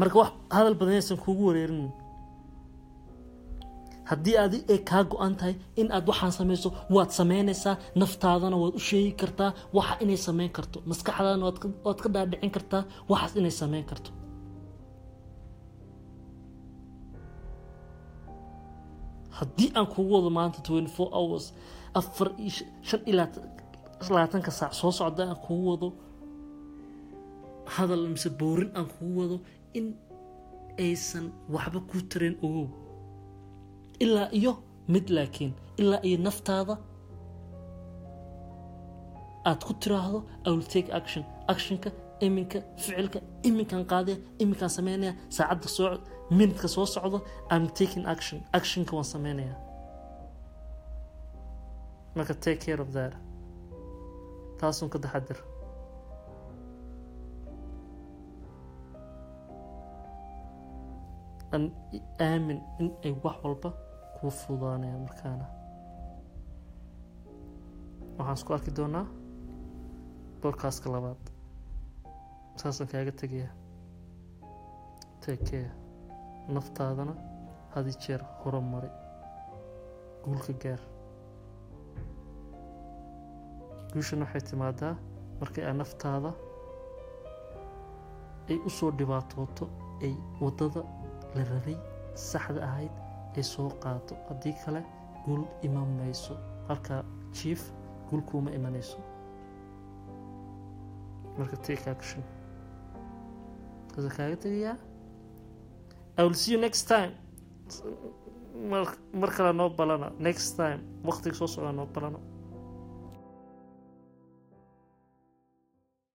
marka wax hadal badan aysan kuugu wareerin. Haddii adi ay kaa go-an tahay in aad waxaan samayso waad samaynaysaa naftaadana waad u sheegi kartaa waxa inay samayn karto. Maskaxdaadana waad ka- dhaadhicin kartaa waxaas inay samayn karto. Haddii aan kugu wado maanta 24 hours afar iyo sh- shan ilaa labaatanka saac soo socda aan kugu wado hadal mise boorin aan kugu wado in aysan waxba ku tareen ogow ilaa iyo mid laakiin ilaa iyo naftaada aad ku tiraahdo i will take action. Actionka iminka ficilka iminkan qaadaya iminkan sameynaya saacadda soo minutka soo socdo i'm taking action. Actionka waan sameynaya. Marka take care of that. Taasun taxadir an aamin in ay wax walba kuu fududaanayaan markaana. Waxaan isku arki doonaa bodcastka labaad. Saasaan kaaga tegaya take care. Naftaadana hadi jeer horumari. Guulka gaar. Guushana waxay timaadaa markii aad naftaada ay u soo dhibaatooto ay waddada la rabay saxda ahayd ay soo qaato. Haddii kale guul iman mayso halkaa jief guul kuuma imanayso marka take action kaasa kaaga tegayaa? I will see you next time. Mar kale noo balana. Next time. Waqtiga soo socda noo balano